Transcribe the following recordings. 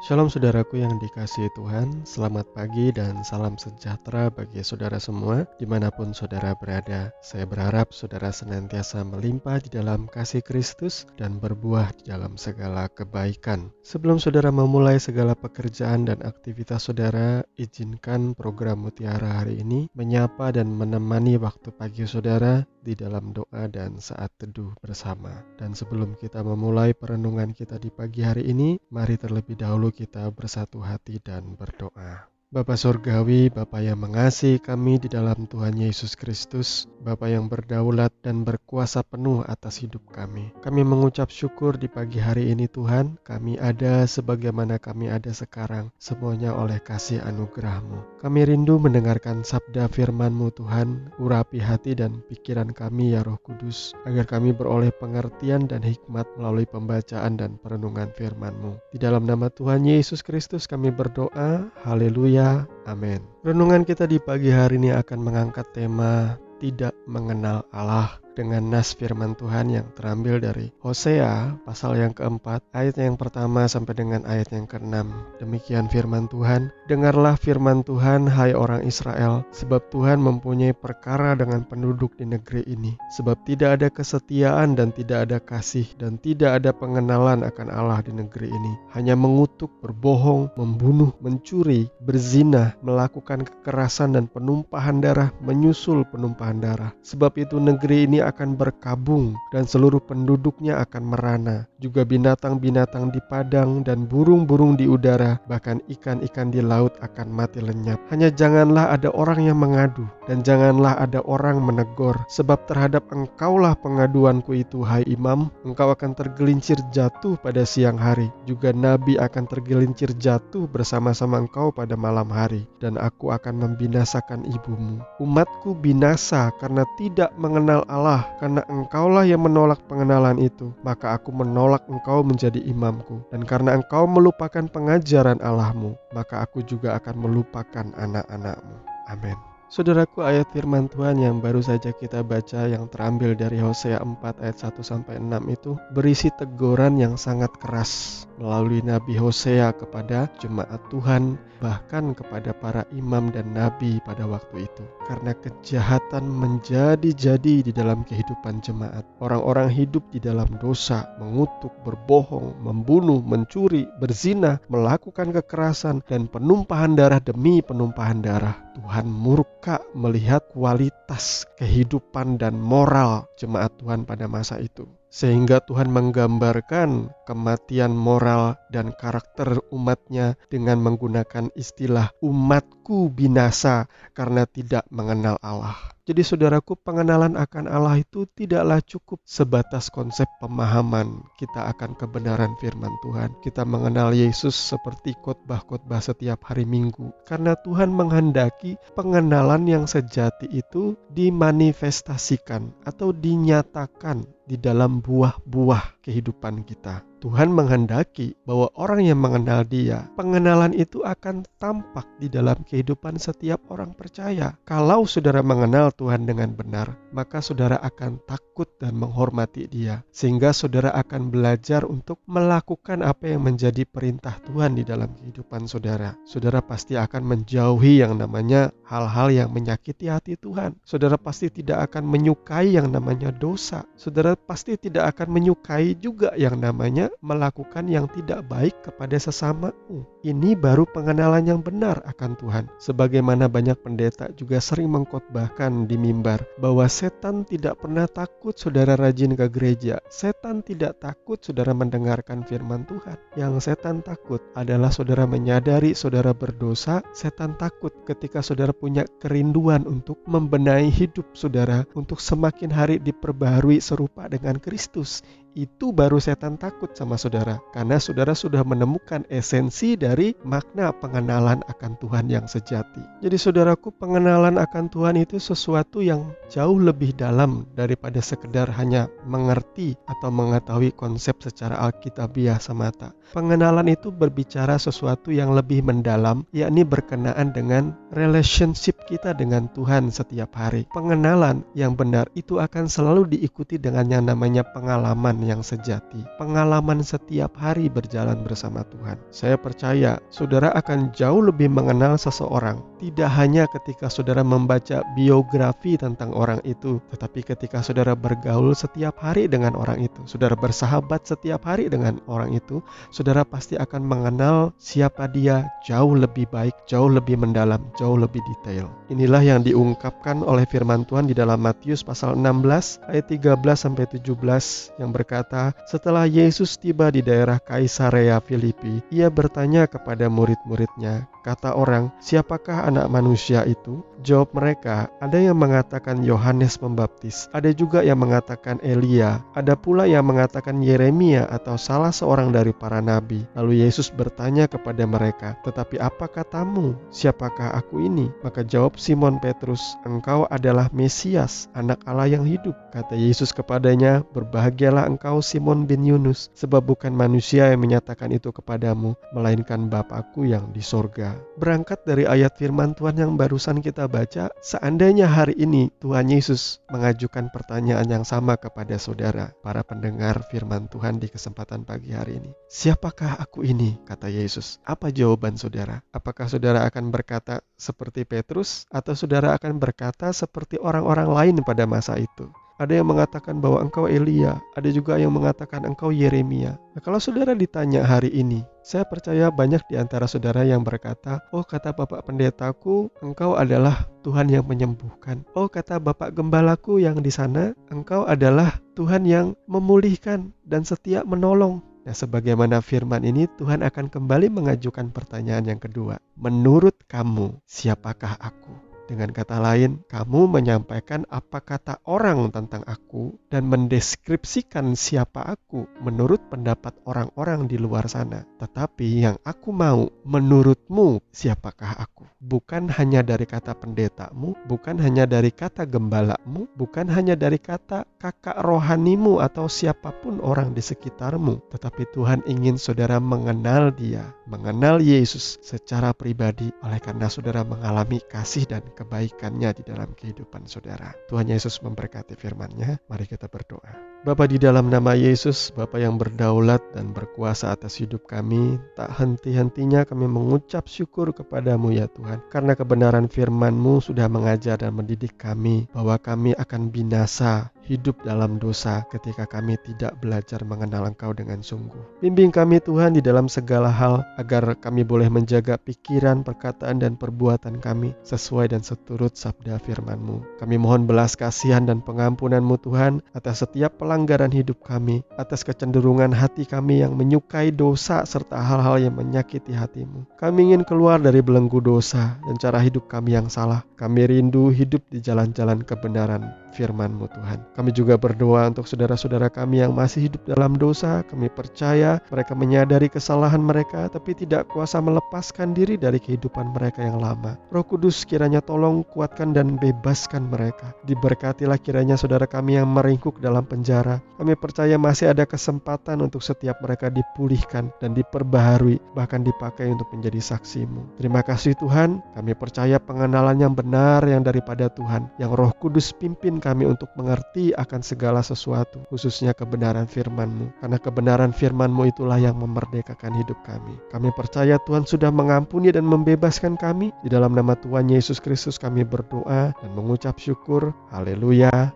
Shalom saudaraku yang dikasihi Tuhan, selamat pagi dan salam sejahtera bagi saudara semua di mana pun saudara berada. Saya berharap saudara senantiasa melimpah di dalam kasih Kristus dan berbuah di dalam segala kebaikan. Sebelum saudara memulai segala pekerjaan dan aktivitas saudara, izinkan program Mutiara hari ini menyapa dan menemani waktu pagi saudara di dalam doa dan saat teduh bersama. Dan sebelum kita memulai perenungan kita di pagi hari ini, mari terlebih dahulu kita bersatu hati dan berdoa. Bapa Surgawi, Bapa yang mengasihi kami di dalam Tuhan Yesus Kristus, Bapa yang berdaulat dan berkuasa penuh atas hidup kami. Kami mengucap syukur di pagi hari ini Tuhan, kami ada sebagaimana kami ada sekarang, semuanya oleh kasih anugerah-Mu. Kami rindu mendengarkan sabda firman-Mu Tuhan, urapi hati dan pikiran kami ya Roh Kudus, agar kami beroleh pengertian dan hikmat melalui pembacaan dan perenungan firman-Mu. Di dalam nama Tuhan Yesus Kristus kami berdoa, haleluya amin. Renungan kita di pagi hari ini akan mengangkat tema tidak mengenal Allah dengan nas firman Tuhan yang terambil dari Hosea pasal yang keempat ayat yang pertama sampai dengan ayat yang keenam. Demikian firman Tuhan, dengarlah firman Tuhan hai orang Israel, sebab Tuhan mempunyai perkara dengan penduduk di negeri ini, sebab tidak ada kesetiaan dan tidak ada kasih dan tidak ada pengenalan akan Allah di negeri ini, hanya mengutuk, berbohong, membunuh, mencuri, berzina, melakukan kekerasan dan penumpahan darah, menyusul penumpahan darah. Sebab itu negeri ini akan berkabung dan seluruh penduduknya akan merana. Juga binatang-binatang di padang dan burung-burung di udara, bahkan ikan-ikan di laut akan mati lenyap. Hanya janganlah ada orang yang mengadu dan janganlah ada orang menegur, sebab terhadap engkaulah pengaduanku itu, hai imam, engkau akan tergelincir jatuh pada siang hari. Juga nabi akan tergelincir jatuh bersama-sama engkau pada malam hari, dan aku akan membinasakan ibumu. Umatku binasa karena tidak mengenal Allah, karena engkaulah yang menolak pengenalan itu, maka aku menolak engkau menjadi imamku. Dan karena engkau melupakan pengajaran Allahmu, maka aku juga akan melupakan anak-anakmu. Amin. Saudaraku ayat firman Tuhan yang baru saja kita baca yang terambil dari Hosea 4 ayat 1 sampai 6 itu berisi teguran yang sangat keras melalui Nabi Hosea kepada jemaat Tuhan bahkan kepada para imam dan nabi pada waktu itu. Karena kejahatan menjadi-jadi di dalam kehidupan jemaat. Orang-orang hidup di dalam dosa, mengutuk, berbohong, membunuh, mencuri, berzina, melakukan kekerasan dan penumpahan darah demi penumpahan darah. Tuhan murka melihat kualitas kehidupan dan moral jemaat Tuhan pada masa itu sehingga Tuhan menggambarkan kematian moral dan karakter umatnya dengan menggunakan istilah umatku binasa karena tidak mengenal Allah. Jadi saudaraku pengenalan akan Allah itu tidaklah cukup sebatas konsep pemahaman kita akan kebenaran firman Tuhan. Kita mengenal Yesus seperti khotbah-khotbah setiap hari Minggu. Karena Tuhan menghendaki pengenalan yang sejati itu dimanifestasikan atau dinyatakan di dalam buah-buah kehidupan kita. Tuhan menghendaki bahwa orang yang mengenal Dia, pengenalan itu akan tampak di dalam kehidupan setiap orang percaya. Kalau saudara mengenal Tuhan dengan benar, maka saudara akan takut dan menghormati Dia, sehingga saudara akan belajar untuk melakukan apa yang menjadi perintah Tuhan di dalam kehidupan saudara. Saudara pasti akan menjauhi yang namanya hal-hal yang menyakiti hati Tuhan. Saudara pasti tidak akan menyukai yang namanya dosa. Saudara pasti tidak akan menyukai juga yang namanya melakukan yang tidak baik kepada sesamamu. Ini baru pengenalan yang benar akan Tuhan. Sebagaimana banyak pendeta juga sering mengkhotbahkan di mimbar bahwa setan tidak pernah takut saudara rajin ke gereja. Setan tidak takut saudara mendengarkan firman Tuhan. Yang setan takut adalah saudara menyadari saudara berdosa. Setan takut ketika saudara punya kerinduan untuk membenahi hidup saudara untuk semakin hari diperbaharui serupa dengan Kristus itu baru setan takut sama saudara karena saudara sudah menemukan esensi dari makna pengenalan akan Tuhan yang sejati. Jadi saudaraku pengenalan akan Tuhan itu sesuatu yang jauh lebih dalam daripada sekedar hanya mengerti atau mengetahui konsep secara alkitabiah semata. Pengenalan itu berbicara sesuatu yang lebih mendalam yakni berkenaan dengan relationship kita dengan Tuhan setiap hari. Pengenalan yang benar itu akan selalu diikuti dengan yang namanya pengalaman yang sejati, pengalaman setiap hari berjalan bersama Tuhan. Saya percaya saudara akan jauh lebih mengenal seseorang, tidak hanya ketika saudara membaca biografi tentang orang itu, tetapi ketika saudara bergaul setiap hari dengan orang itu, saudara bersahabat setiap hari dengan orang itu, saudara pasti akan mengenal siapa dia jauh lebih baik, jauh lebih mendalam, jauh lebih detail. Inilah yang diungkapkan oleh firman Tuhan di dalam Matius pasal 16 ayat 13 sampai 17 yang berkata, "Setelah Yesus tiba di daerah Kaisarea Filipi, ia bertanya kepada murid-muridnya, Kata orang, siapakah anak manusia itu? Jawab mereka, ada yang mengatakan Yohanes Pembaptis, ada juga yang mengatakan Elia, ada pula yang mengatakan Yeremia atau salah seorang dari para nabi. Lalu Yesus bertanya kepada mereka, tetapi apa katamu? Siapakah aku ini? Maka jawab Simon Petrus, engkau adalah Mesias, anak Allah yang hidup. Kata Yesus kepadanya, berbahagialah engkau Simon bin Yunus, sebab bukan manusia yang menyatakan itu kepadamu, melainkan Bapakku yang di sorga. Berangkat dari ayat firman Tuhan yang barusan kita baca, seandainya hari ini Tuhan Yesus mengajukan pertanyaan yang sama kepada saudara, para pendengar firman Tuhan di kesempatan pagi hari ini. Siapakah aku ini? kata Yesus. Apa jawaban saudara? Apakah saudara akan berkata seperti Petrus atau saudara akan berkata seperti orang-orang lain pada masa itu? Ada yang mengatakan bahwa engkau Elia, ada juga yang mengatakan engkau Yeremia. Nah, kalau saudara ditanya hari ini, saya percaya banyak di antara saudara yang berkata, "Oh, kata Bapak Pendetaku, engkau adalah Tuhan yang menyembuhkan. Oh, kata Bapak Gembalaku yang di sana, engkau adalah Tuhan yang memulihkan dan setia menolong." Nah, sebagaimana firman ini, Tuhan akan kembali mengajukan pertanyaan yang kedua. Menurut kamu, siapakah aku? Dengan kata lain, kamu menyampaikan apa kata orang tentang aku dan mendeskripsikan siapa aku menurut pendapat orang-orang di luar sana. Tetapi yang aku mau, menurutmu siapakah aku? Bukan hanya dari kata pendetamu, bukan hanya dari kata gembalamu, bukan hanya dari kata kakak rohanimu atau siapa pun orang di sekitarmu, tetapi Tuhan ingin saudara mengenal Dia, mengenal Yesus secara pribadi oleh karena saudara mengalami kasih dan kebaikannya di dalam kehidupan saudara. Tuhan Yesus memberkati firman-Nya. Mari kita berdoa. Bapa di dalam nama Yesus, Bapa yang berdaulat dan berkuasa atas hidup kami, tak henti-hentinya kami mengucap syukur kepadamu ya Tuhan. Karena kebenaran firman-Mu sudah mengajar dan mendidik kami bahwa kami akan binasa hidup dalam dosa ketika kami tidak belajar mengenal Engkau dengan sungguh. Bimbing kami Tuhan di dalam segala hal agar kami boleh menjaga pikiran, perkataan, dan perbuatan kami sesuai dan seturut sabda firman-Mu. Kami mohon belas kasihan dan pengampunan-Mu Tuhan atas setiap pelanggaran hidup kami, atas kecenderungan hati kami yang menyukai dosa serta hal-hal yang menyakiti hatimu. Kami ingin keluar dari belenggu dosa dan cara hidup kami yang salah. Kami rindu hidup di jalan-jalan kebenaran firman-Mu Tuhan. Kami juga berdoa untuk saudara-saudara kami yang masih hidup dalam dosa. Kami percaya mereka menyadari kesalahan mereka tapi tidak kuasa melepaskan diri dari kehidupan mereka yang lama. Roh Kudus kiranya tolong kuatkan dan bebaskan mereka. Diberkatilah kiranya saudara kami yang meringkuk dalam penjara. Kami percaya masih ada kesempatan untuk setiap mereka dipulihkan dan diperbaharui bahkan dipakai untuk menjadi saksimu. Terima kasih Tuhan, kami percaya pengenalan yang benar yang daripada Tuhan, yang roh kudus pimpin kami untuk mengerti akan segala sesuatu, khususnya kebenaran firman-Mu. Karena kebenaran firman-Mu itulah yang memerdekakan hidup kami. Kami percaya Tuhan sudah mengampuni dan membebaskan kami. Di dalam nama Tuhan Yesus Kristus kami berdoa dan mengucap syukur. Haleluya.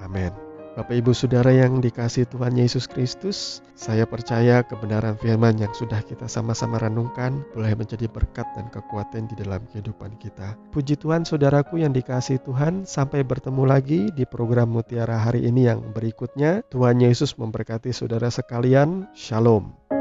Amin. Bapak Ibu Saudara yang dikasih Tuhan Yesus Kristus, saya percaya kebenaran firman yang sudah kita sama-sama renungkan boleh menjadi berkat dan kekuatan di dalam kehidupan kita. Puji Tuhan saudaraku yang dikasih Tuhan, sampai bertemu lagi di program Mutiara hari ini yang berikutnya. Tuhan Yesus memberkati saudara sekalian. Shalom.